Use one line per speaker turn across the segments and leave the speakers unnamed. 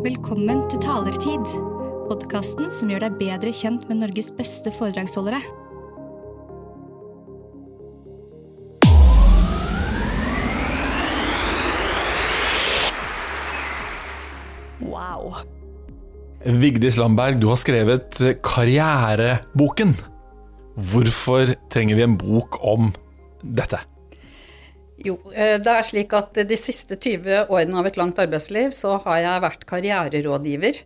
Velkommen til Talertid, podkasten som gjør deg bedre kjent med Norges beste foredragsholdere.
Wow.
Vigdis Lamberg, du har skrevet Karriereboken. Hvorfor trenger vi en bok om dette?
Jo, eh, det er slik at de siste 20 årene av et langt arbeidsliv så har jeg vært karriererådgiver.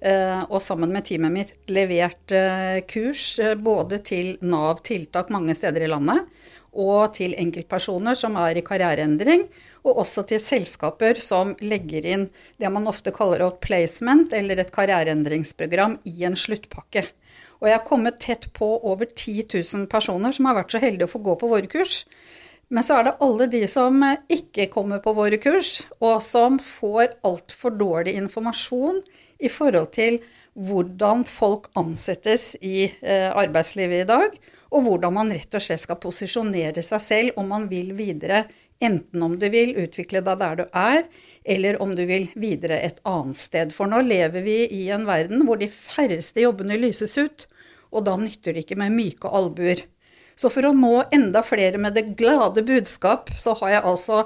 eh, Og sammen med teamet mitt levert eh, kurs både til Nav tiltak mange steder i landet, og til enkeltpersoner som er i karriereendring, og også til selskaper som legger inn det man ofte kaller opp placement, eller et karriereendringsprogram, i en sluttpakke. Og jeg har kommet tett på over 10 000 personer som har vært så heldige å få gå på våre kurs. Men så er det alle de som ikke kommer på våre kurs, og som får altfor dårlig informasjon i forhold til hvordan folk ansettes i eh, arbeidslivet i dag, og hvordan man rett og slett skal posisjonere seg selv om man vil videre, enten om du vil utvikle deg der du er, eller om du vil videre et annet sted. For nå lever vi i en verden hvor de færreste jobbene lyses ut, og da nytter det ikke med myke albuer. Så for å nå enda flere med det glade budskap, så har jeg altså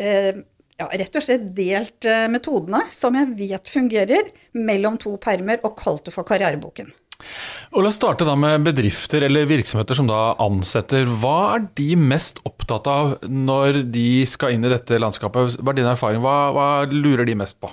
eh, ja, rett og slett delt eh, metodene som jeg vet fungerer, mellom to permer, og kalt det for Karriereboken.
Og La oss starte da med bedrifter eller virksomheter som da ansetter. Hva er de mest opptatt av når de skal inn i dette landskapet? Hva er din erfaring? Hva, hva lurer de mest på?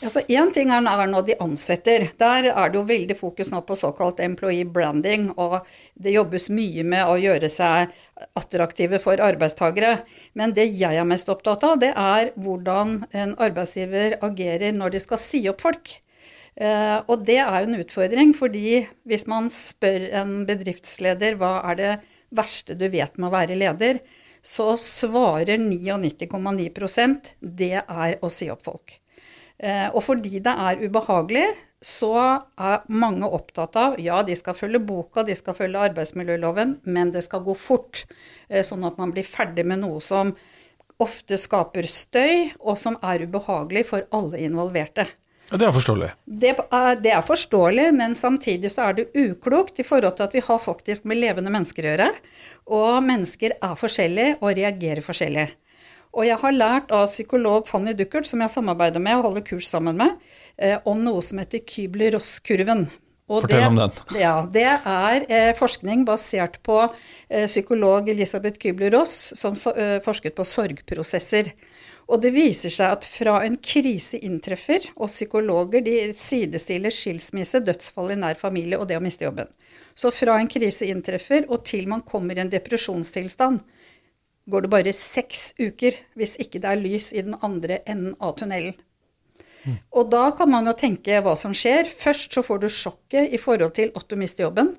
Altså Én ting er, når de ansetter. Der er det jo veldig fokus nå på såkalt employee branding, og det jobbes mye med å gjøre seg attraktive for arbeidstakere. Men det jeg er mest opptatt av, det er hvordan en arbeidsgiver agerer når de skal si opp folk. Eh, og det er jo en utfordring, fordi hvis man spør en bedriftsleder hva er det verste du vet med å være leder, så svarer 99,9% det er å si opp folk. Eh, og fordi det er ubehagelig, så er mange opptatt av ja, de skal følge boka, de skal følge arbeidsmiljøloven, men det skal gå fort. eh, Sånn at man blir ferdig med noe som ofte skaper støy, og som er ubehagelig for alle involverte.
Ja, Det er forståelig.
Det er, det er forståelig, men samtidig så er det uklokt i forhold til at vi har faktisk med levende mennesker å gjøre. Og mennesker er forskjellige og reagerer forskjellig. Og jeg har lært av psykolog Fanny Duckert, som jeg samarbeider med og holder kurs sammen med, eh, om noe som heter Kybler-Ross-kurven.
Fortell
det,
om den.
Ja, Det er eh, forskning basert på eh, psykolog Elisabeth Kybler-Ross, som forsket på sorgprosesser. Og det viser seg at fra en krise inntreffer, og psykologer de sidestiller skilsmisse, dødsfall i nær familie og det å miste jobben. Så fra en krise inntreffer og til man kommer i en depresjonstilstand, går det bare seks uker hvis ikke det er lys i den andre enden av tunnelen. Og da kan man jo tenke hva som skjer. Først så får du sjokket i forhold til at du mister jobben.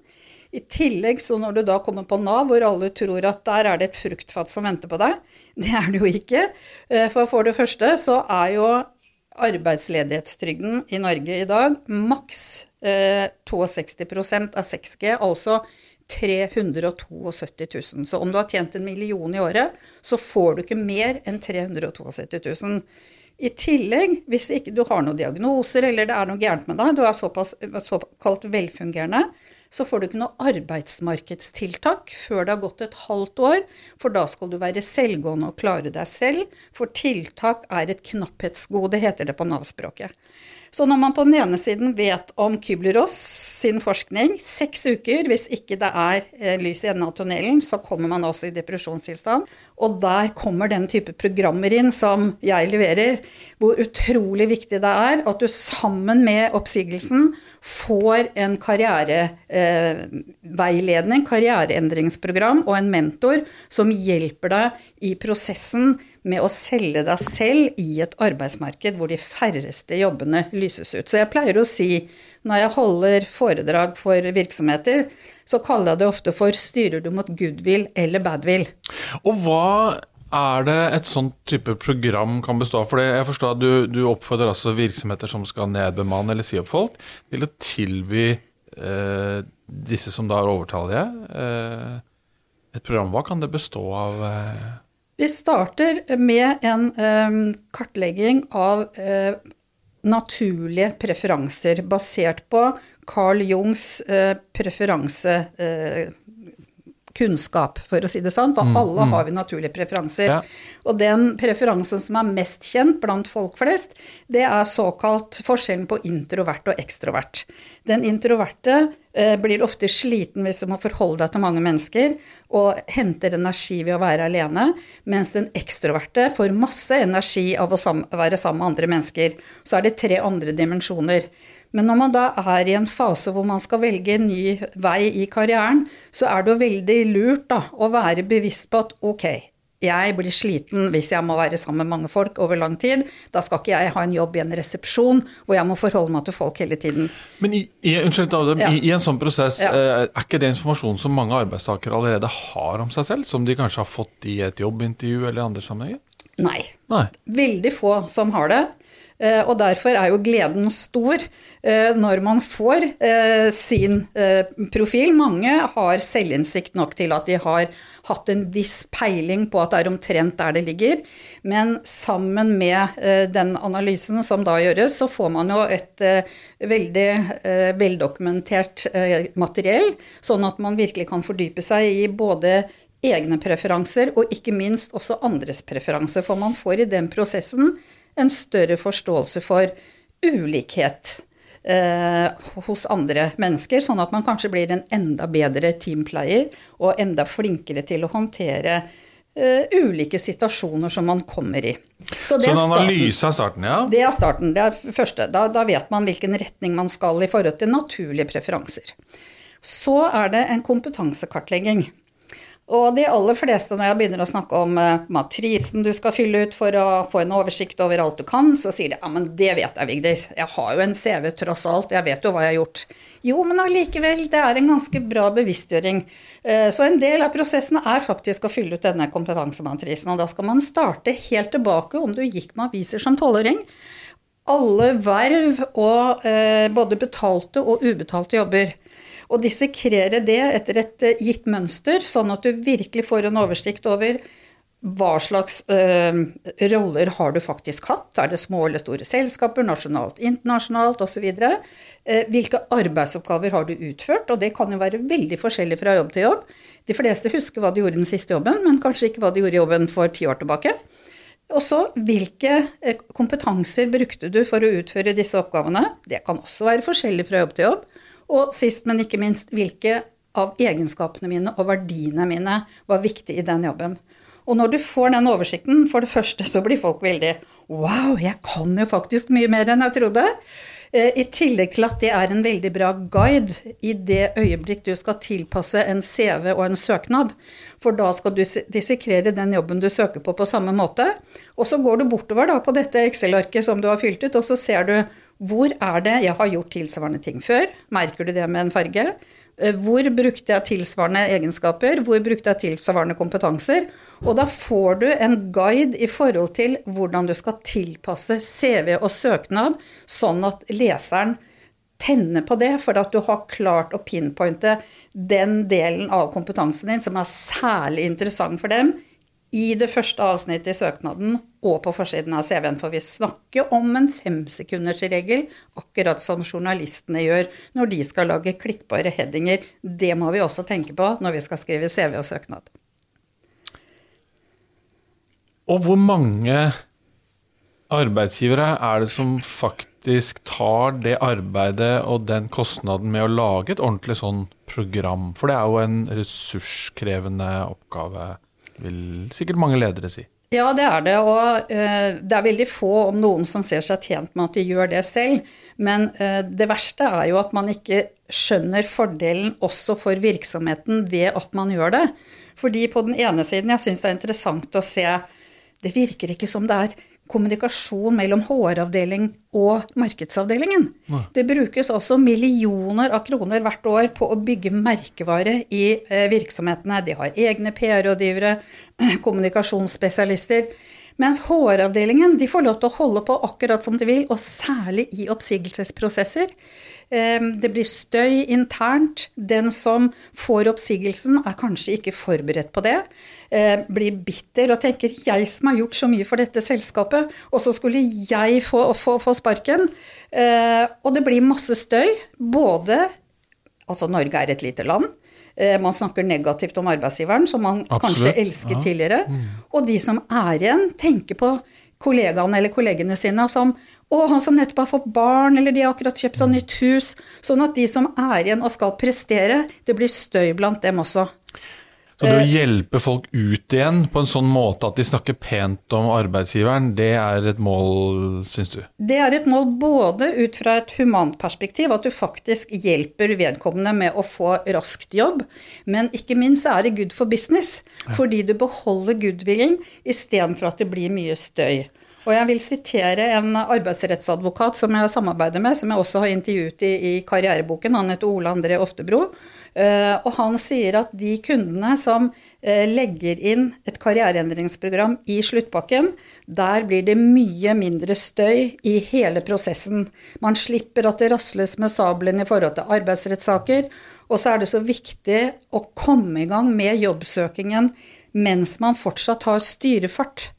I tillegg, så når du da kommer på Nav, hvor alle tror at der er det et fruktfat som venter på deg, det er det jo ikke. Eh, For for det første så er jo arbeidsledighetstrygden i Norge i dag maks eh, 62 av 6G, altså 372 000. Så om du har tjent en million i året, så får du ikke mer enn 372 000. I tillegg, hvis ikke du har noen diagnoser eller det er noe gærent med deg, du er såpass såkalt velfungerende, så får du ikke noe arbeidsmarkedstiltak før det har gått et halvt år, for da skal du være selvgående og klare deg selv, for tiltak er et knapphetsgode, heter det på Nav-språket. Så når man på den ene siden vet om Kybler-Ross sin forskning, seks uker, hvis ikke det er eh, lys i enden av tunnelen, så kommer man også i depresjonstilstand. Og der kommer den type programmer inn som jeg leverer, hvor utrolig viktig det er at du sammen med oppsigelsen får en karriereveiledning, karriereendringsprogram og en mentor som hjelper deg i prosessen med å selge deg selv i et arbeidsmarked hvor de færreste jobbene lyses ut. Så jeg pleier å si når jeg holder foredrag for virksomheter, så kaller jeg det ofte for 'styrer du mot goodwill eller badwill'.
Og hva er det et sånt type program kan bestå av? For jeg forstår at du, du oppfordrer altså virksomheter som skal nedbemanne eller si opp folk, til å tilby eh, disse som da er overtallige, eh, et program. Hva kan det bestå av? Eh?
Vi starter med en eh, kartlegging av eh, naturlige preferanser basert på Carl Jungs eh, preferanse... Kunnskap, for å si det sånn, for
Mm,
alle har vi naturlige preferanser.
Ja.
Og den preferansen som er mest kjent blant folk flest, det er såkalt forskjellen på introvert og ekstrovert. Den introverte eh, blir ofte sliten hvis du må forholde deg til mange mennesker, og henter energi ved å være alene, mens den ekstroverte får masse energi av å sam være sammen med andre mennesker. Så er det tre andre dimensjoner. Men når man da er i en fase hvor man skal velge en ny vei i karrieren, så er det jo veldig lurt da, å være bevisst på at ok, jeg blir sliten hvis jeg må være sammen med mange folk over lang tid. Da skal ikke jeg ha en jobb i en resepsjon hvor jeg må forholde meg til folk hele tiden.
Men i, i, unnskyld, Adam,
Ja.
i, i en sånn prosess,
Ja.
eh, er ikke det informasjon som mange arbeidstakere allerede har om seg selv, som de kanskje har fått i et jobbintervju eller andre sammenhenger?
Nei.
Nei.
Veldig få som har det. Eh, Og derfor er jo gleden stor eh, når man får eh, sin profil. Mange har selvinnsikt nok til at de har hatt en viss peiling på at det er omtrent der det ligger. Men sammen med den analysen som da gjøres, så får man jo et veldig veldokumentert materiell, sånn at man virkelig kan fordype seg i både egne preferanser og ikke minst også andres preferanser. For man får i den prosessen en større forståelse for ulikhet eh, hos andre mennesker, sånn at man kanskje blir en enda bedre teamplayer og enda flinkere til å håndtere eh, ulike situasjoner som man kommer i.
Så
Så det
en
er starten.
analyse er starten, ja?
Det er starten. Det er første. Da, da vet man hvilken retning man skal i forhold til naturlige preferanser. Så er det en kompetansekartlegging. Og de aller fleste, når jeg begynner å snakke om eh, matrisen du skal fylle ut for å få en oversikt over alt du kan, så sier de ja, men det vet jeg, Vigdis. Jeg har jo en CV tross alt, jeg vet jo hva jeg har gjort. Jo, men allikevel, det er en ganske bra bevisstgjøring. Eh, Så en del av prosessen er faktisk å fylle ut denne kompetansematrisen, og da skal man starte helt tilbake om du gikk med aviser som tolvåring alle verv og eh, både betalte og ubetalte jobber. Og dissekere det etter et eh, gitt mønster, sånn at du virkelig får en oversikt over hva slags øh, roller har du faktisk hatt? Er det små eller store selskaper, nasjonalt, internasjonalt osv.? Eh, hvilke arbeidsoppgaver har du utført? Og det kan jo være veldig forskjellig fra jobb til jobb. De fleste husker hva de gjorde i den siste jobben, men kanskje ikke hva de gjorde i jobben for ti år tilbake. Og så hvilke eh, kompetanser brukte du for å utføre disse oppgavene? Det kan også være forskjellig fra jobb til jobb. Og sist, men ikke minst, hvilke av egenskapene mine og verdiene mine var viktig i den jobben. Og når du får den oversikten, for det første så blir folk veldig Wow, jeg kan jo faktisk mye mer enn jeg trodde. Eh, I tillegg til at det er en veldig bra guide i det øyeblikk du skal tilpasse en CV og en søknad. For da skal du dissekrere den jobben du søker på på samme måte. Og så går du bortover da på dette Excel-arket som du har fylt ut, og så ser du hvor er det jeg har gjort tilsvarende ting før? Merker du det med en farge? Eh, Hvor brukte jeg tilsvarende egenskaper? Hvor brukte jeg tilsvarende kompetanser? Og da får du en guide i forhold til hvordan du skal tilpasse CV og søknad, sånn at leseren tenner på det, for at du har klart å pinpointe den delen av kompetansen din som er særlig interessant for dem, i det første avsnittet i søknaden og på forsiden av CV-en. For vi snakker om en femsekundersregel, akkurat som journalistene gjør når de skal lage klikkbare headinger. Det må vi også tenke på når vi skal skrive CV og søknad.
Og hvor mange arbeidsgivere er det som faktisk tar det arbeidet og den kostnaden med å lage et ordentlig sånn program? For det er jo en ressurskrevende oppgave, vil sikkert mange ledere si.
Ja, det er det. Og eh, det er veldig få, om noen, som ser seg tjent med at de gjør det selv. Men eh, det verste er jo at man ikke skjønner fordelen også for virksomheten ved at man gjør det. Fordi på den ene siden, jeg syns det er interessant å se Det virker ikke som det er kommunikasjon mellom HR-avdeling og markedsavdelingen. Det brukes også millioner av kroner hvert år på å bygge merkevare i eh, virksomhetene. De har egne PR-rådgivere, kommunikasjonsspesialister. Mens HR-avdelingen de får lov til å holde på akkurat som de vil, og særlig i oppsigelsesprosesser. Eh, det blir støy internt. Den som får oppsigelsen, er kanskje ikke forberedt på det. Eh, blir bitter og tenker 'jeg som har gjort så mye for dette selskapet', og så skulle jeg få, få, få sparken. Og det blir masse støy. Både Altså, Norge er et lite land. Man snakker negativt om arbeidsgiveren, som man Absolutt. kanskje elsket ja. tidligere. Mm. Og de som er igjen, tenker på kollegaene eller kollegene sine som å, han som nettopp har fått barn, eller de har akkurat kjøpt seg nytt hus. Sånn at de som er igjen og skal prestere, det blir støy blant dem også.
Så det å eh, hjelpe folk ut igjen på en sånn måte at de snakker pent om arbeidsgiveren, det er et mål, syns du?
Det er et mål både ut fra et humant perspektiv, at du faktisk hjelper vedkommende med å få raskt jobb, men ikke minst så er det good for business. Ja. Fordi du beholder goodwillen istedenfor at det blir mye støy. Og jeg vil sitere en arbeidsrettsadvokat som jeg samarbeider med, som jeg også har intervjuet i, i karriereboken. Han heter Ole André Oftebro. Uh, og han sier at de kundene som uh, legger inn et karriereendringsprogram i sluttpakken, der blir det mye mindre støy i hele prosessen. Man slipper at det rasles med sabelen i forhold til arbeidsrettssaker. Og så er det så viktig å komme i gang med jobbsøkingen mens man fortsatt har styrefart.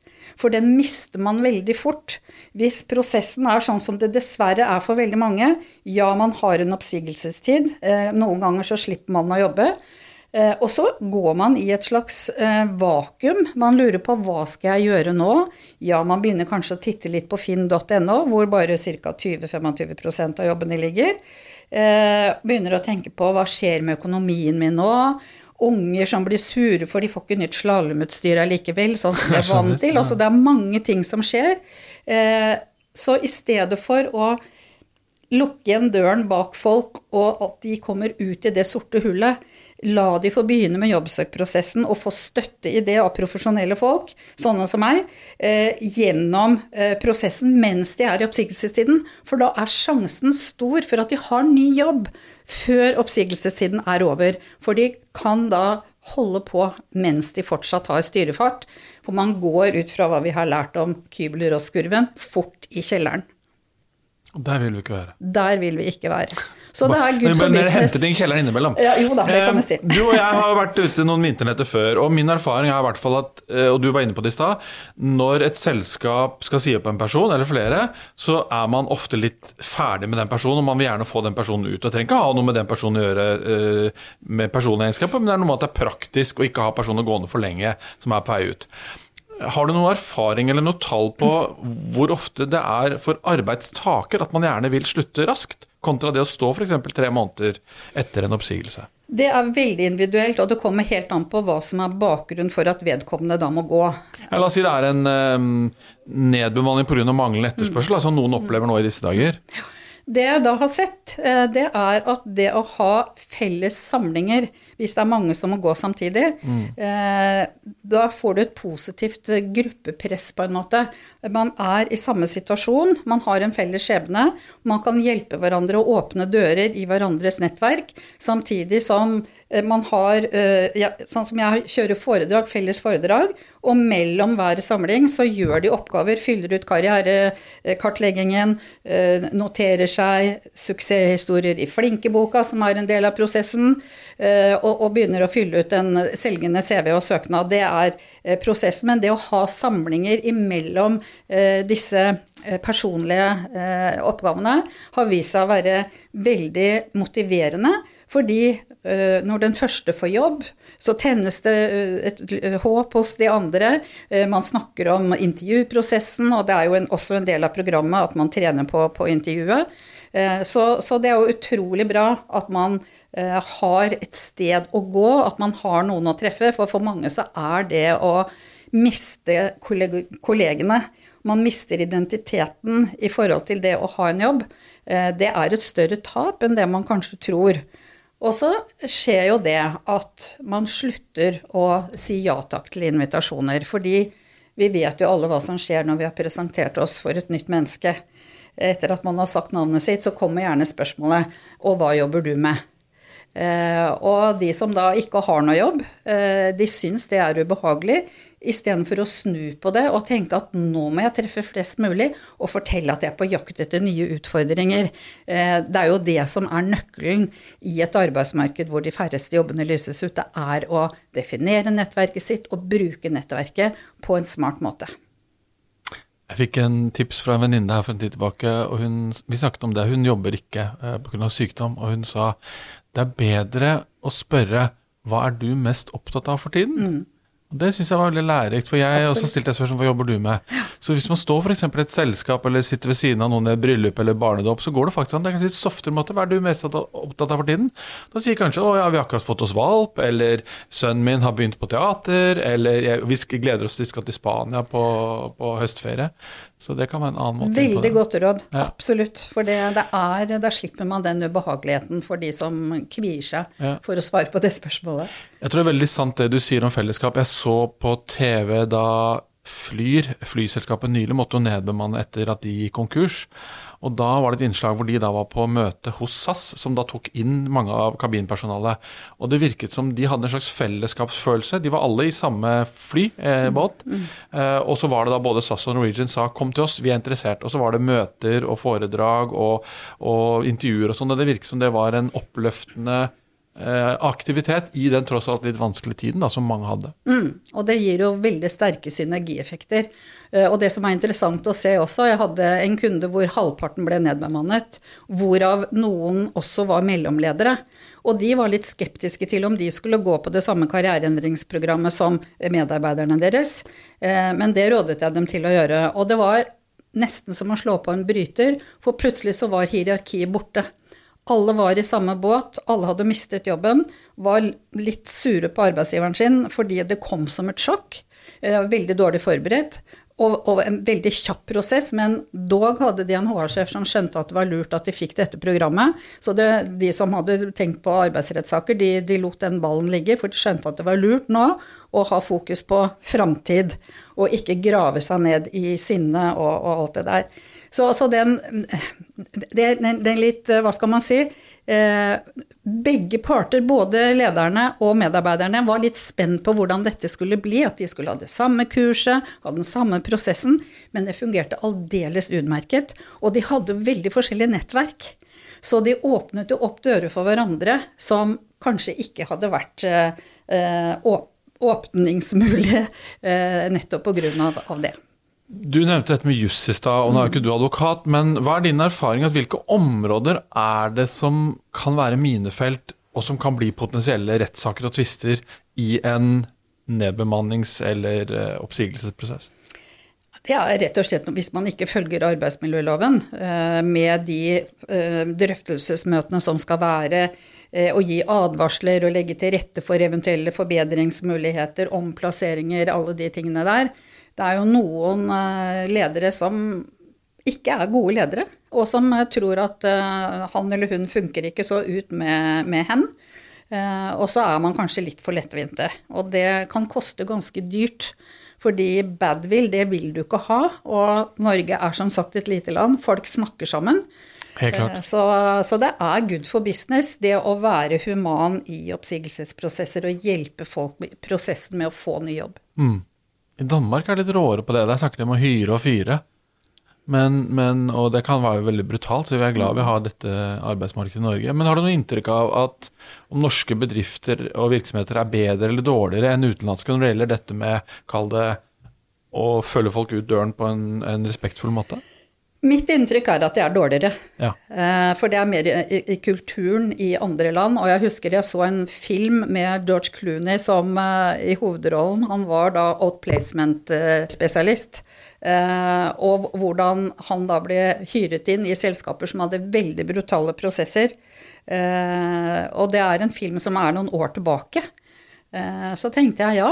For den mister man veldig fort hvis prosessen er sånn som det dessverre er for veldig mange. Ja, man har en oppsigelsestid. Eh, noen ganger så slipper man å jobbe. Eh, og så går man i et slags eh, vakuum. Man lurer på hva skal jeg gjøre nå? Ja, man begynner kanskje å titte litt på finn.no, hvor bare ca. 20-25% av jobbene ligger. Begynner å tenke på hva skjer med økonomien min nå? Unger som blir sure for de får ikke nytt slalåmutstyr allikevel, sånn som de er vant til. Altså, det er mange ting som skjer. Eh, så i stedet for å lukke igjen døren bak folk, og at de kommer ut i det sorte hullet, la de få begynne med jobbsøkprosessen og få støtte i det av profesjonelle folk, sånne som meg, eh, gjennom eh, prosessen mens de er i oppsigelsestiden. For da er sjansen stor for at de har ny jobb før oppsigelsestiden er over. For de kan da holde på mens de fortsatt har styrefart. For man går ut fra hva vi har lært om Kybler-Ross-kurven, fort i kjelleren.
Der vil vi ikke være.
Der vil vi ikke være. Så det er good for business.
Men hente ting i kjelleren innimellom.
Ja, jo da, det kan du si.
Du og jeg har vært ute noen vinternetter før, og min erfaring er i hvert fall at, eh, og du var inne på det i stad, når et selskap skal si opp en person, eller flere, så er man ofte litt ferdig med den personen, og man vil gjerne få den personen ut. Og trenger ikke ha noe med den personen å gjøre eh, med personlige egenskaper, men det er noe med at det er praktisk å ikke ha personer gående for lenge som er på vei ut. Har du noen erfaring eller noe tall på hvor ofte det er for arbeidstaker at man gjerne vil slutte raskt, kontra det å stå f.eks. tre måneder etter en oppsigelse?
Det er veldig individuelt, og det kommer helt an på hva som er bakgrunnen for at vedkommende da må gå.
Ja, la oss si det er en um, nedbemanning pga. manglende etterspørsel, mm. som noen opplever nå i disse dager.
Det jeg da har sett, eh, det er at det å ha felles samlinger hvis det er mange som må gå samtidig, mm. eh, da får du et positivt gruppepress, på en måte. Man er i samme situasjon, man har en felles skjebne. Man kan hjelpe hverandre å åpne dører i hverandres nettverk, samtidig som Eh, man har eh, Sånn som jeg kjører foredrag, felles foredrag, og mellom hver samling så gjør de oppgaver, fyller ut karrierekartleggingen, eh, noterer seg suksesshistorier i Flinkeboka, som er en del av prosessen, og, og begynner å fylle ut en selgende CV og søknad. Det er prosessen. Men det å ha samlinger imellom disse personlige oppgavene har vist seg å være veldig motiverende. Fordi uh, når den første får jobb, så tennes det et håp hos de andre. Man snakker om intervjuprosessen, og det er jo en, også en del av programmet at man trener på, på intervjuet. Så, så, det er jo utrolig bra at man har et sted å gå, at man har noen å treffe. For for mange så er det å miste kollegene Man mister identiteten i forhold til det å ha en jobb. Det er et større tap enn det man kanskje tror. Og så skjer jo det at man slutter å si ja takk til invitasjoner. Fordi vi vet jo alle hva som skjer når vi har presentert oss for et nytt menneske. Etter at man har sagt navnet sitt, så kommer gjerne spørsmålet Og hva jobber du med? Eh, og de som da ikke har noe jobb, eh, de syns det er ubehagelig. Istedenfor å snu på det og tenke at nå må jeg treffe flest mulig og fortelle at jeg er på jakt etter nye utfordringer. Eh, det er jo det som er nøkkelen i et arbeidsmarked hvor de færreste jobbene lyses ut. Det er å definere nettverket sitt og bruke nettverket på en smart måte.
Jeg fikk en tips fra en venninne her for en tid tilbake, og hun, vi snakket om det. Hun jobber ikke eh, pga. sykdom, og hun sa det er bedre å spørre hva er du mest opptatt av for tiden? Mm. Det syns jeg var veldig lærerikt, for jeg Absolutt. også stilte spørsmål hva jobber du med. Så hvis man står f.eks. i et selskap eller sitter ved siden av noen i et bryllup eller barnedåp, så går det faktisk an. Det er kanskje litt softere måte. Hva er du mest opptatt av for tiden? Da sier kanskje å ja, vi har akkurat fått oss valp, eller sønnen min har begynt på teater, eller vi gleder oss til vi skal til Spania på, på høstferie. Så det kan være en annen måte.
Veldig godt råd. Ja. Absolutt. For det, det er, da slipper man den ubehageligheten for de som kvier seg ja. for å svare på det spørsmålet.
Jeg tror det er veldig sant det du sier om fellesskap. Jeg så på TV da Flyr, flyselskapet nylig, måtte jo nedbemanne etter at de gikk konkurs. Og da var det et innslag hvor de da var på møte hos SAS, som da tok inn mange av kabinpersonalet. Og det virket som de hadde en slags fellesskapsfølelse. De var alle i samme fly, eh, båt. Mm. Eh, og så var det da både SAS og Norwegian sa 'kom til oss, vi er interessert'. Og så var det møter og foredrag og, og intervjuer og sånn. Og det virket som det var en oppløftende aktivitet i den tross alt litt vanskelige tiden da, som mange hadde.
Mm, og det gir jo veldig sterke synergieffekter. Eh, og det som er interessant å se også, jeg hadde en kunde hvor halvparten ble nedbemannet, hvorav noen også var mellomledere. Og de var litt skeptiske til om de skulle gå på det samme karriereendringsprogrammet som medarbeiderne deres, eh, men det rådet jeg dem til å gjøre. Og det var nesten som å slå på en bryter, for plutselig så var hierarkiet borte. Alle var i samme båt, alle hadde mistet jobben, var litt sure på arbeidsgiveren sin fordi det kom som et sjokk. Eh, veldig dårlig forberedt. Og, og, en veldig kjapp prosess, men dog hadde de en HR-sjef som skjønte at det var lurt at de fikk dette programmet. Så det, de som hadde tenkt på arbeidsrettssaker, de, de, lot den ballen ligge, for de skjønte at det var lurt nå å ha fokus på framtid, og ikke grave seg ned i sinne og, og alt det der. Så, så den, den, den, litt, hva skal man si eh, Begge parter, både lederne og medarbeiderne, var litt spent på hvordan dette skulle bli. At de skulle ha det samme kurset, ha den samme prosessen. Men det fungerte aldeles utmerket. Og de hadde veldig forskjellige nettverk. Så de åpnet jo opp dører for hverandre som kanskje ikke hadde vært eh, åpningsmulige nettopp på grunn Av det.
Du nevnte dette med juss i stad, og nå er jo ikke du advokat, men hva er din erfaring? at Hvilke områder er det som kan være minefelt, og som kan bli potensielle rettssaker og tvister i en nedbemannings- eller eh, oppsigelsesprosess?
Det er rett og slett hvis man ikke følger arbeidsmiljøloven eh, med de eh, drøftelsesmøtene som skal være å gi advarsler og legge til rette for eventuelle forbedringsmuligheter, omplasseringer, alle de tingene der det er jo noen eh, ledere som ikke er gode ledere, og som eh, tror at eh, han eller hun funker ikke så ut med, med hen. Og så er man kanskje litt for lettvinte. Og det kan koste ganske dyrt. Fordi badwill, det vil du ikke ha. Og Norge er som sagt et lite land. Folk snakker sammen.
Helt.
Så, så, det er good for business, det å være human i oppsigelsesprosesser og hjelpe folk med prosessen med å få ny jobb.
Mm. I Danmark er det litt råere på det. Der snakker de om å hyre og fyre. Men, men, og det kan være veldig brutalt, så vi er glad vi har dette arbeidsmarkedet i Norge. Men har du noe inntrykk av at om norske bedrifter og virksomheter er bedre eller dårligere enn utenlandske når det gjelder dette med, kall det, å følge folk ut døren på en, en respektfull måte?
Mitt inntrykk er at det er dårligere.
Ja.
Eh, for det er mer i, i, kulturen i andre land. Og jeg husker jeg så en film med George Clooney som uh, i hovedrollen. Han var da outplacement-spesialist. Uh, og hvordan han da ble hyret inn i selskaper som hadde veldig brutale prosesser. Uh, og det er en film som er noen år tilbake. Så tenkte jeg ja,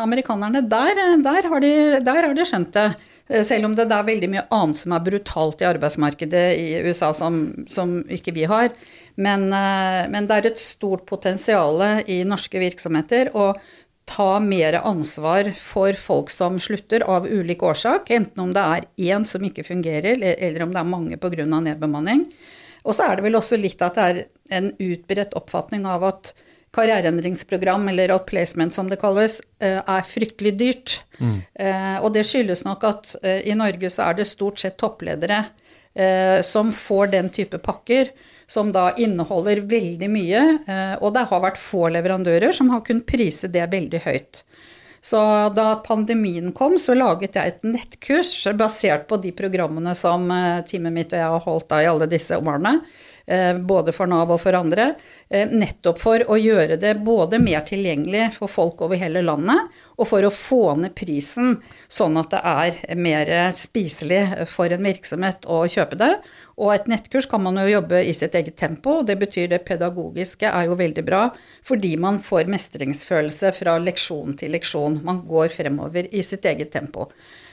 amerikanerne, der, der, har de, der har de skjønt det. Eh, selv om det er veldig mye annet som er brutalt i arbeidsmarkedet i USA som, som ikke vi har. Men, eh, men, det er et stort potensial i norske virksomheter å ta mer ansvar for folk som slutter av ulik årsak, enten om det er én som ikke fungerer, eller om det er mange pga. nedbemanning. Og så er det vel også litt at det er en utbredt oppfatning av at karriereendringsprogram, eller upplacement som det kalles, eh, er fryktelig dyrt. Mm. Og det skyldes nok at i Norge så er det stort sett toppledere som får den type pakker som da inneholder veldig mye. Og det har vært få leverandører som har kunnet prise det veldig høyt. Så da pandemien kom, så laget jeg et nettkurs basert på de programmene som teamet mitt og jeg har holdt da i alle disse årene. Eh, både for Nav og for andre, eh, nettopp for å gjøre det både mer tilgjengelig for folk over hele landet, og for å få ned prisen, sånn at det er mer spiselig for en virksomhet å kjøpe det. Og et nettkurs kan man jo jobbe i sitt eget tempo, og det betyr det pedagogiske er jo veldig bra, fordi man får mestringsfølelse fra leksjon til leksjon. Man går fremover i sitt eget tempo.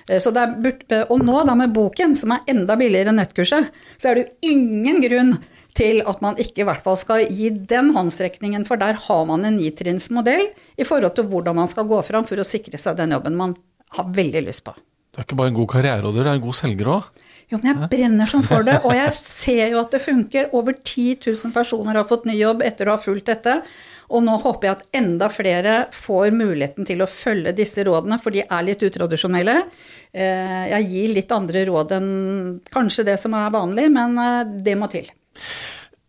Eh, er, og nå da med boken, som er enda billigere enn nettkurset, så er det jo ingen grunn til at man ikke i hvert fall skal gi den håndstrekningen, for der har man en nitrinnsmodell i forhold til hvordan man skal gå fram for å sikre seg den jobben man har veldig lyst på.
Du er ikke bare en god karriereråder, du er en god selger òg?
Jo, men jeg brenner som for det, og jeg ser jo at det funker. Over 10 000 personer har fått ny jobb etter å ha fulgt dette. Og nå håper jeg at enda flere får muligheten til å følge disse rådene, for de er litt utradisjonelle. Eh, jeg gir litt andre råd enn kanskje det som er vanlig, men eh, det må til.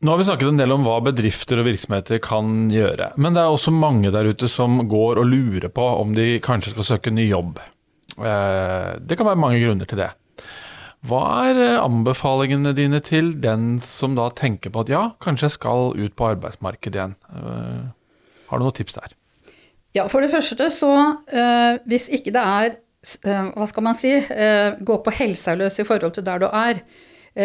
Nå har vi snakket en del om hva bedrifter og virksomheter kan gjøre. Men det er også mange der ute som går og lurer på om de kanskje skal søke ny jobb. Eh, det kan være mange grunner til det. Hva er eh, anbefalingene dine til den som da tenker på at ja, kanskje jeg skal ut på arbeidsmarkedet igjen? Eh, har du noen tips der?
Ja, for det første så hvis ikke det er, hva skal man si, gå på helsa løs i forhold til der du er,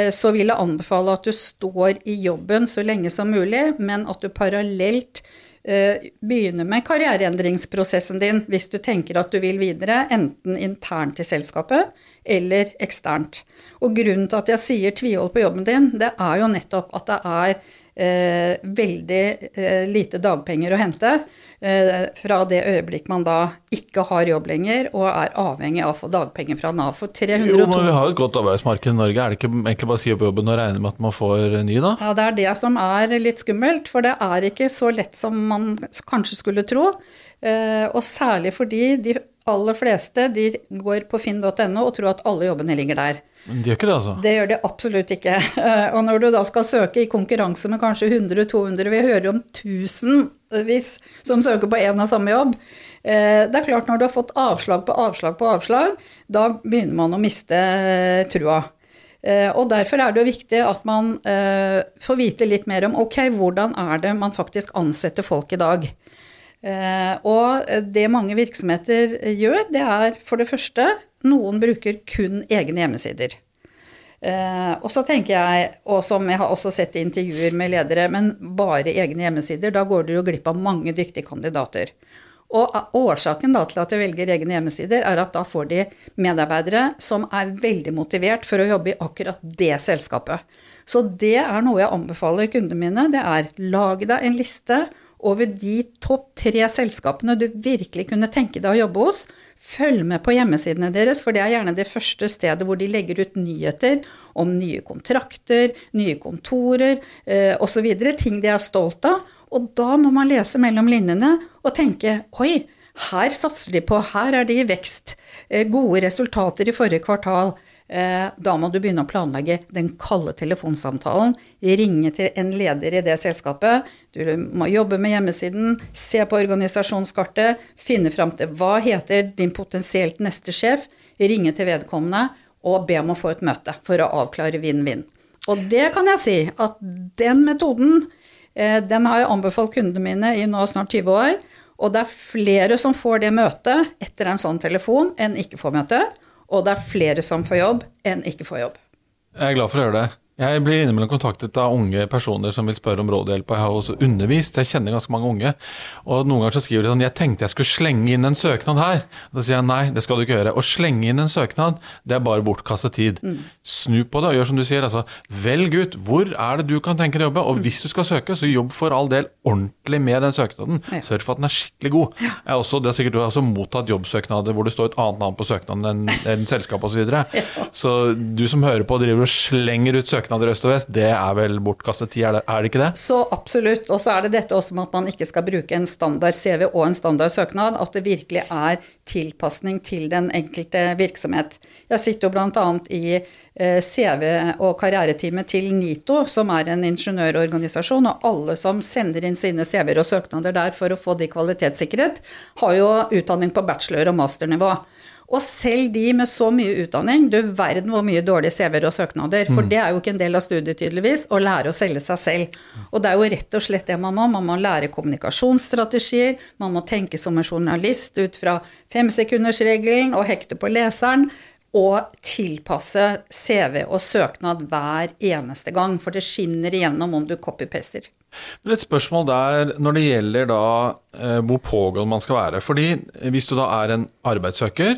så vil jeg anbefale at du står i jobben så lenge som mulig, men at du parallelt eh, begynner med karriereendringsprosessen din hvis du tenker at du vil videre, enten internt i selskapet eller eksternt. Og grunnen til at jeg sier tvihold på jobben din, det er jo nettopp at det er eh, veldig eh, lite dagpenger å hente. Eh, fra det øyeblikk man da ikke har jobb lenger og er avhengig av å få dagpenger fra Nav. For 302
Jo, men vi har et godt arbeidsmarked i Norge. Er det ikke egentlig bare å si opp jobben og regne med at man får ny, da?
Ja, det er det som er litt skummelt. For det er ikke så lett som man kanskje skulle tro. Eh, og særlig fordi de aller fleste de går på finn.no og tror at alle jobbene ligger der.
Men de gjør ikke det, altså?
Det gjør de absolutt ikke. Og når du da skal søke i konkurranse med kanskje 100-200, vi hører om tusenvis som søker på én og samme jobb. Eh, det er klart, når du har fått avslag på avslag på avslag, da begynner man å miste eh, trua. Eh, og derfor er det jo viktig at man får vite litt mer om ok, hvordan er det man faktisk ansetter folk i dag. Og det mange virksomheter gjør, det er for det første noen bruker kun egne hjemmesider. Eh, og så tenker jeg, og som jeg har også sett i intervjuer med ledere, men bare egne hjemmesider, da går dere jo glipp av mange dyktige kandidater. Og årsaken da til at de velger egne hjemmesider, er at da får de medarbeidere som er veldig motivert for å jobbe i akkurat det selskapet. Så det er noe jeg anbefaler kundene mine. Det er lag deg en liste over de topp tre selskapene du virkelig kunne tenke deg å jobbe hos. Følg med på hjemmesidene deres, for det er gjerne det første stedet hvor de legger ut nyheter om nye kontrakter, nye kontorer eh, osv. Ting de er stolt av. Og da må man lese mellom linjene og tenke oi, her satser de på, her er de i vekst. Eh, gode resultater i forrige kvartal. Eh, da må du begynne å planlegge den kalde telefonsamtalen. Ringe til en leder i det selskapet. Du må jobbe med hjemmesiden, se på organisasjonskartet, finne fram til hva heter din potensielt neste sjef, ringe til vedkommende og be om å få et møte for å avklare vinn-vinn. Og det kan jeg si at den metoden eh, den har jeg anbefalt kundene mine i nå snart 20 år. Og det er flere som får det møtet etter en sånn telefon enn ikke får møte. Og det er flere som får jobb enn ikke får jobb.
Jeg er glad for å høre det. Jeg blir innimellom kontaktet av unge personer som vil spørre om råd og. Jeg har også undervist, jeg kjenner ganske mange unge. Og noen ganger så skriver de sånn Jeg tenkte jeg skulle slenge inn en søknad her. Da sier jeg nei, det skal du ikke gjøre. Å slenge inn en søknad, det er bare bortkastet tid. Mm. Snu på det og gjør som du sier. Altså, velg ut hvor er det du kan tenke deg å jobbe. Og hvis du skal søke, så jobb for all del ordentlig med den søknaden. Ja. Sørg for at den er skikkelig god. Ja. Jeg også, det er sikkert Du har også mottatt jobbsøknader hvor det står et annet navn på søknaden enn, enn selskapet osv. Så, videre. ja. så du som hører på, driver og slenger ut søknader søknader øst og vest, det er vel bortkastet tid, er er det ikke det?
Så absolutt. Og så er det dette også med at man ikke skal bruke en standard CV og en standard søknad. At det virkelig er tilpasning til den enkelte virksomhet. Jeg sitter jo bl.a. i eh, CV- og karriereteamet til NITO, som er en ingeniørorganisasjon. Og alle som sender inn sine CV-er og søknader der for å få de kvalitetssikret, har jo utdanning på bachelor- og masternivå. Og selv de med så mye utdanning, du verden hvor mye dårlige CV-er og søknader. For mm. det er jo ikke en del av studiet, tydeligvis, å lære å selge seg selv. Og det er jo rett og slett det man må. Man må lære kommunikasjonsstrategier, man må tenke som en journalist ut fra femsekundersregelen og hekte på leseren. Og tilpasse CV og søknad hver eneste gang, for det skinner igjennom om du copy-paster.
Et spørsmål der når det gjelder da eh, hvor pågående man skal være. Fordi hvis du da er en arbeidssøker,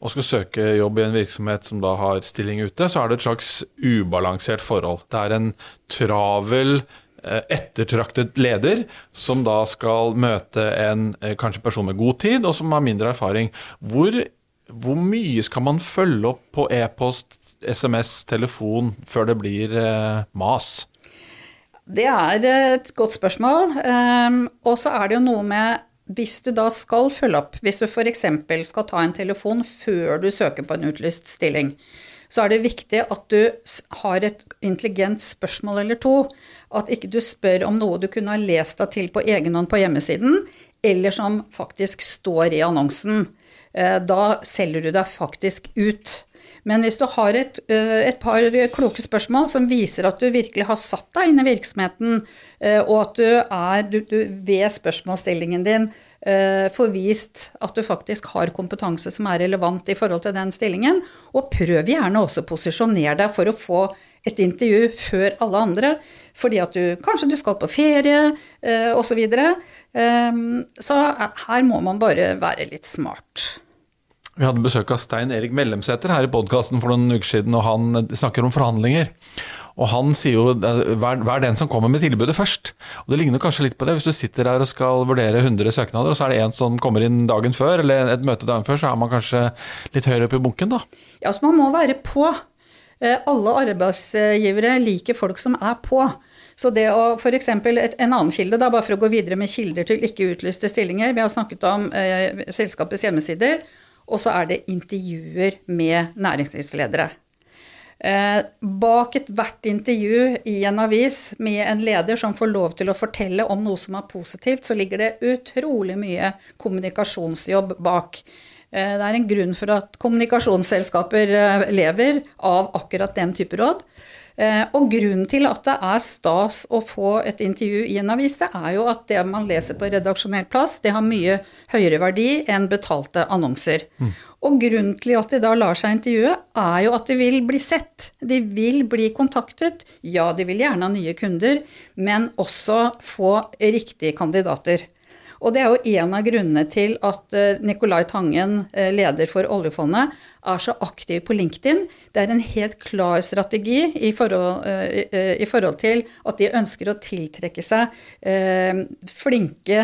og skal søke jobb i en virksomhet som da har stilling ute, så er det et slags ubalansert forhold. Det er en travel, eh, ettertraktet leder som da skal møte en eh, kanskje person med god tid, og som har mindre erfaring. Hvor, hvor mye skal man følge opp på e-post, SMS, telefon før det blir eh, mas?
Det er et godt spørsmål. Um, og så er det jo noe med hvis du da skal følge opp, hvis du f.eks. skal ta en telefon før du søker på en utlyst stilling, så er det viktig at du har et intelligent spørsmål eller to. At ikke du spør om noe du kunne ha lest deg til på egen hånd på hjemmesiden, eller som faktisk står i annonsen. Eh, da selger du deg faktisk ut. Men hvis du har et, eh, et, par kloke spørsmål som viser at du virkelig har satt deg inn i virksomheten, og at du, er, du, du ved spørsmålsstillingen din eh, får vist at du faktisk har kompetanse som er relevant i forhold til den stillingen, og prøv gjerne også å posisjonere deg for å få et intervju før alle andre, fordi at du kanskje du skal på ferie osv. Så, videre. så her må man bare være litt smart.
Vi hadde besøk av Stein Erik Mellemsæter her i podkasten for noen uker siden, og han snakker om forhandlinger. Og han sier jo vær, vær den som kommer med tilbudet først. Og Det ligner kanskje litt på det. Hvis du sitter der og skal vurdere 100 søknader, og så er det en som kommer inn dagen før, eller et møte dagen før, så er man kanskje litt høyere oppe i bunken, da.
Ja, så man må være på. Eh, alle arbeidsgivere liker folk som er på. Så det å f.eks. en annen kilde, da, bare for å gå videre med kilder til ikke utlyste stillinger. Vi har snakket om eh, selskapets hjemmesider og så er det intervjuer med næringslivsledere. Eh, bak ethvert intervju i en avis med en leder som får lov til å fortelle om noe som er positivt, så ligger det utrolig mye kommunikasjonsjobb bak. Eh, det er en grunn for at kommunikasjonsselskaper eh, lever av akkurat den type råd. Eh, og grunnen til at det er stas å få et intervju i en avis, det er jo at det man leser på redaksjonell plass, det har mye høyere verdi enn betalte annonser. Mm. Og grunnen til at de da lar seg intervjue, er jo at de vil bli sett. De vil bli kontaktet. Ja, de vil gjerne ha nye kunder, men også få riktige kandidater. Og det er jo en av grunnene til at eh, Nicolai Tangen, eh, leder for oljefondet, er så aktiv på LinkedIn. Det er en helt klar strategi i forhold, eh, i forhold til at de ønsker å tiltrekke seg flinke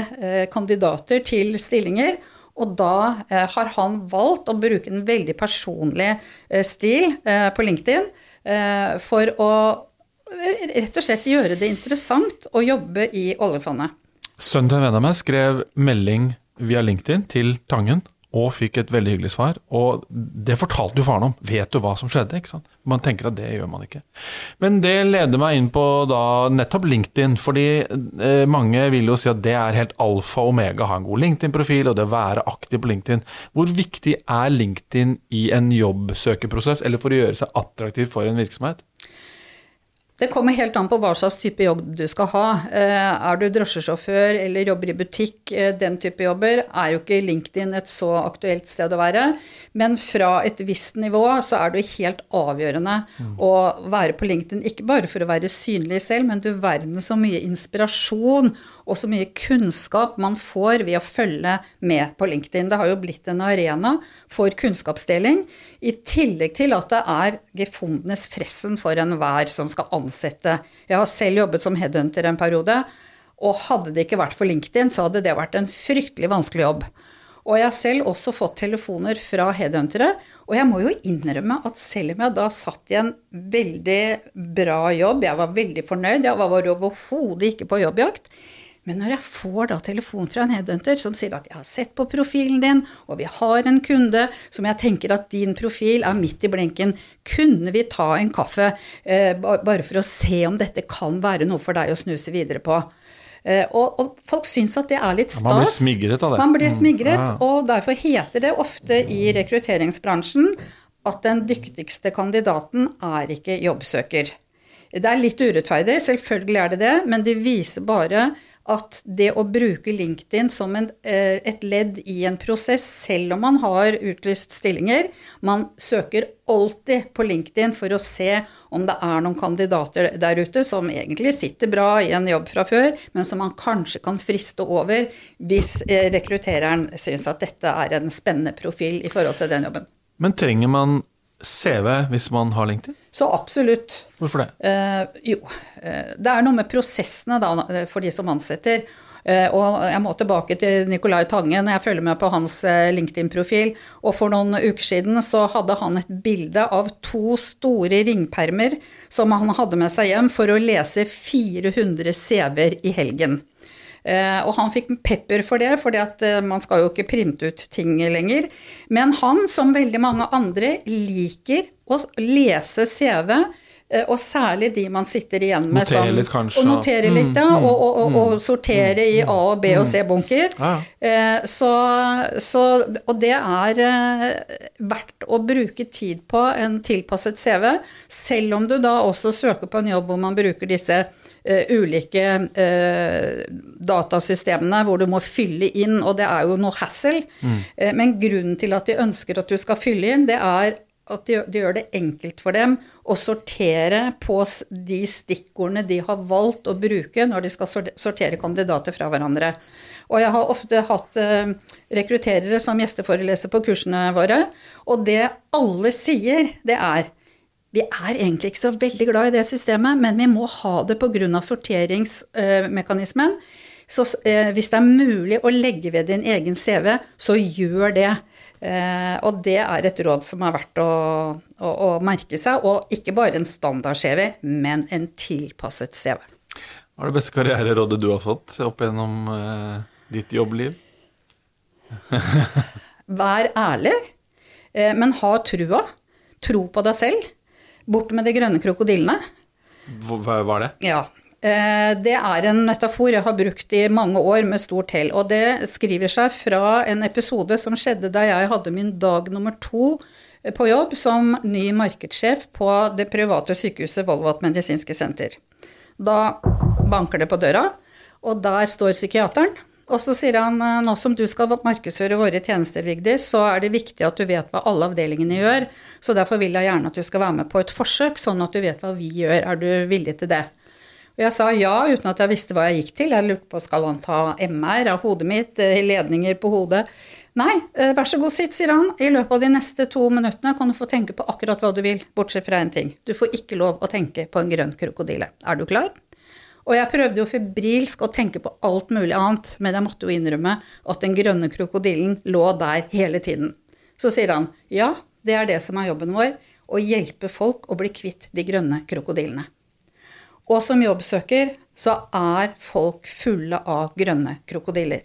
kandidater til stillinger. Og da har han valgt å bruke en veldig personlig stil på LinkedIn for å rett og slett gjøre det interessant å jobbe i oljefondet.
Sønnen til en venn av meg skrev melding via LinkedIn til Tangen og fikk et veldig hyggelig svar. Og det fortalte jo faren om. Vet du hva som skjedde? ikke sant? Man tenker at det gjør man ikke. Men det leder meg inn på da nettopp LinkedIn, fordi eh, mange vil jo si at det er helt alfa og omega å ha en god LinkedIn-profil og det å være aktiv på LinkedIn. Hvor viktig er LinkedIn i en jobbsøkeprosess, eller for å gjøre seg attraktiv for en virksomhet?
Det kommer helt an på hva slags type jobb du skal ha. Eh, er du drosjesjåfør eller jobber i butikk, eh, den type jobber, er jo ikke LinkedIn et så aktuelt sted å være. Men fra et visst nivå så er det helt avgjørende mm. å være på LinkedIn. Ikke bare for å være synlig selv, men du verden så mye inspirasjon og så mye kunnskap man får ved å følge med på LinkedIn. Det har jo blitt en arena for kunnskapsdeling, i tillegg til at det er gefundenes fressen for enhver som skal ansette. Jeg har selv jobbet som headhunter en periode, og hadde det ikke vært for LinkedIn, så hadde det vært en fryktelig vanskelig jobb. Og jeg har selv også fått telefoner fra headhuntere. Og jeg må jo innrømme at selv om jeg da satt i en veldig bra jobb, jeg var veldig fornøyd, jeg var overhodet ikke på jobbjakt, men når jeg får da telefon fra en headhunter som sier at jeg har sett på profilen din, og vi har en kunde som jeg tenker at din profil er midt i blinken, kunne vi ta en kaffe eh, bare for å se om dette kan være noe for deg å snuse videre på? Eh, og, og, folk syns at det er litt stas.
Man blir smigret av det.
Man blir smigret, mm. ja. Og derfor heter det ofte i rekrutteringsbransjen at den dyktigste kandidaten er ikke jobbsøker. Det er litt urettferdig, selvfølgelig er det det, men det viser bare at det å bruke LinkedIn som en, eh, et ledd i en prosess, selv om man har utlyst stillinger Man søker alltid på LinkedIn for å se om det er noen kandidater der ute som egentlig sitter bra i en jobb fra før, men som man kanskje kan friste over hvis eh, rekruttereren syns at dette er en spennende profil i forhold til den jobben.
Men trenger man CV hvis man har LinkedIn?
Så absolutt.
Hvorfor det?
Eh, jo, eh, det er noe med prosessene da, for de som ansetter. Eh, og jeg må tilbake til Nicolai Tange når jeg følger med på hans eh, LinkedIn-profil. Og for noen uker siden så hadde han et bilde av to store ringpermer som han hadde med seg hjem for å lese 400 CV-er i helgen. Eh, og han fikk pepper for det, for eh, man skal jo ikke printe ut ting lenger. Men han, som veldig mange andre, liker å lese CV. Eh, og særlig de man sitter igjen med
notere litt, kanskje.
Og notere litt, ja. Mm, og, og, og, og, mm. sortere i A- og B- og mm. C-bunker. Ja. Så, så, Og det er verdt å bruke tid på en tilpasset CV, selv om du da også søker på en jobb hvor man bruker disse ulike datasystemene hvor du må fylle inn, og det er jo noe hassle. Mm. Men grunnen til at de ønsker at du skal fylle inn, det er at de, gjør det enkelt for dem å sortere på de stikkordene de har valgt å bruke når de skal sortere kandidater fra hverandre. Og jeg har ofte hatt rekrutterere som gjesteforeleser på kursene våre, og det alle sier, det er vi er egentlig ikke så veldig glad i det systemet, men vi må ha det pga. sorteringsmekanismen. Så eh, hvis det er mulig å legge ved din egen CV, så gjør det. Eh, og det er et råd som er verdt å, å, å merke seg. Og ikke bare en standard-CV, men en tilpasset CV.
Hva er det beste karriererådet du har fått opp gjennom eh, ditt jobbliv?
Vær ærlig, eh, men ha trua. Tro på deg selv. Bort med de grønne krokodillene.
Hva var det?
Ja. Eh, det er en metafor jeg har brukt i mange år med stort hell. Og det skriver seg fra en episode som skjedde da jeg hadde min dag nummer to på jobb som ny markedssjef på det private sykehuset Volvat medisinske senter. Da banker det på døra, og der står psykiateren. Og så sier han eh, nå som du skal markedsføre våre tjenester, Vigdis, så er det viktig at du vet hva alle avdelingene gjør. Så derfor vil jeg gjerne at du skal være med på et forsøk, sånn at du vet hva vi gjør. Er du villig til det? Og jeg sa ja, uten at jeg visste hva jeg gikk til. Jeg lurte på skal han ta MR av hodet mitt, eh, ledninger på hodet. Nei, eh, vær så god, sitt, sier han. I løpet av de neste to minuttene kan du få tenke på akkurat hva du vil, bortsett fra én ting. Du får ikke lov å tenke på en grønn krokodille. Er du klar? Og jeg prøvde jo febrilsk å tenke på alt mulig annet, men jeg måtte jo innrømme at den grønne krokodillen lå der hele tiden. Så sier han ja, det er det som er jobben vår, å hjelpe folk å bli kvitt de grønne krokodillene. Og som jobbsøker så er folk fulle av grønne krokodiller.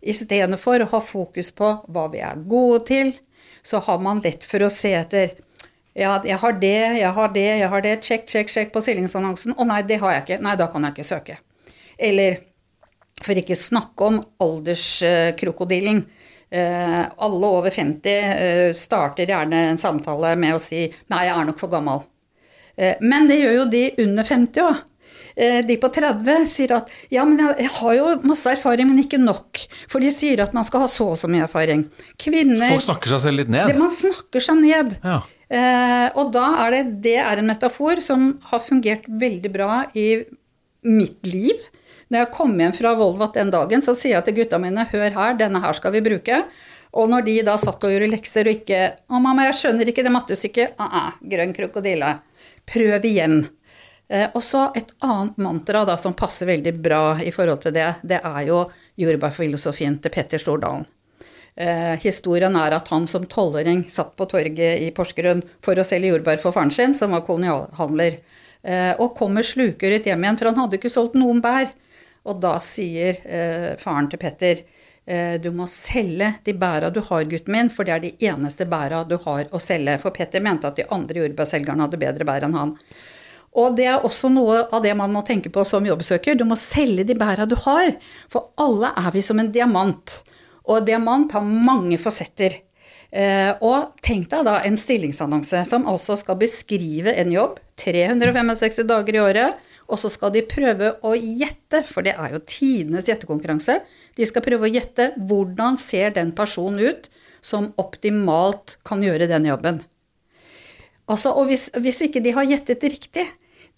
Istedenfor å ha fokus på hva vi er gode til, så har man lett for å se etter ja, jeg har det, jeg har det, jeg har det. Sjekk, sjekk, sjekk på stillingsannonsen. Å nei, det har jeg ikke. Nei, da kan jeg ikke søke. Eller for ikke snakke om alderskrokodillen. Eh, alle over 50 eh, starter gjerne en samtale med å si 'nei, jeg er nok for gammel'. Eh, men det gjør jo de under 50 òg. Eh, de på 30 sier at 'ja, men jeg, jeg, har jo masse erfaring, men ikke nok'. For de sier at man skal ha så og så mye erfaring.
Kvinner Folk snakker seg selv litt ned?
Det, man snakker seg ned. Ja. Eh, og da er det, det er en metafor som har fungert veldig bra i mitt liv. Når jeg kom hjem fra Volvat den dagen, så sier jeg til gutta mine hør her, denne her skal vi bruke. Og når de da satt og gjorde lekser og ikke Å, mamma, jeg skjønner ikke det mattestykket. Ah, ah, grønn krokodille. Prøv igjen. Eh, og så et annet mantra da, som passer veldig bra i forhold til det, det er jo jordbærfilosofien til Petter Stordalen. Eh, historien er at han som tolvåring satt på torget i Porsgrunn for å selge jordbær for faren sin, som var kolonialhandler, eh, og kommer slukuret hjem igjen, for han hadde ikke solgt noen bær. Og da sier eh, faren til Petter du må selge de bæra du har, gutten min, for det er de eneste bæra du har å selge. For Petter mente at de andre jordbærselgerne hadde bedre bær enn han. Og det er også noe av det man må tenke på som jobbsøker. Du må selge de bæra du har, for alle er vi som en diamant. Og diamant har mange fasetter. Eh, og tenk deg da en stillingsannonse som altså skal beskrive en jobb 365 dager i året og så skal de prøve å gjette, for det er jo tidenes gjettekonkurranse. De skal prøve å gjette hvordan ser den personen ut som optimalt kan gjøre den jobben. Altså, og hvis, hvis ikke de har gjettet riktig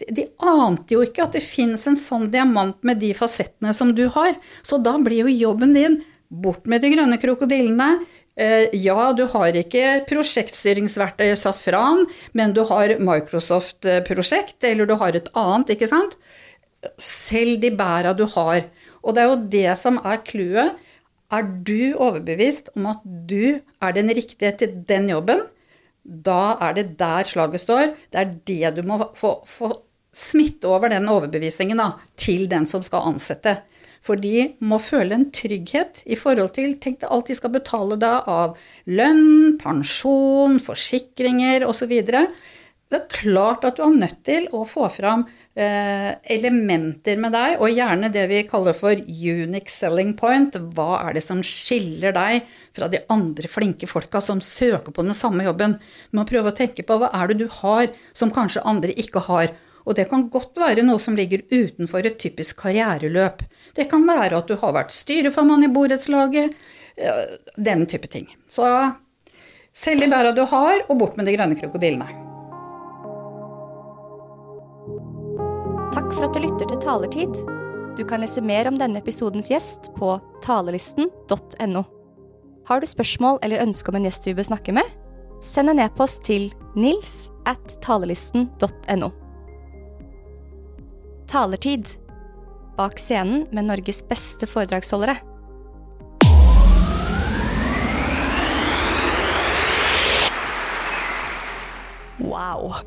de, ante jo ikke at det fins en sånn diamant med de fasettene som du har. Så da blir jo jobben din bort med de grønne krokodillene, ja, du har ikke prosjektstyringsverktøyet Safran, men du har Microsoft-prosjekt, eller du har et annet, ikke sant? Selv de bæra du har. Og det er jo det som er clouet. Er du overbevist om at du er den riktige til den jobben, da er det der slaget står. Det er det du må få, få smitte over den overbevisningen da, til den som skal ansette. For de må føle en trygghet i forhold til Tenk deg alt de skal betale da av lønn, pensjon, forsikringer osv. Det er klart at du er nødt til å få fram eh, elementer med deg, og gjerne det vi kaller for unique selling point. Hva er det som skiller deg fra de andre flinke folka som søker på den samme jobben? Du må prøve å tenke på hva er det du har som kanskje andre ikke har. Og det kan godt være noe som ligger utenfor et typisk karriereløp. Det kan være at du har vært styreformann i borettslaget, den type ting. Så selg de bæra du har, og bort med de grønne krokodillene.
Takk for at du lytter til Talertid. Du kan lese mer om denne episodens gjest på talelisten.no. Har du spørsmål eller ønske om en gjest vi bør snakke med? Send en e-post til nils at talelisten.no. Talertid bak scenen med Norges beste foredragsholdere. Wow.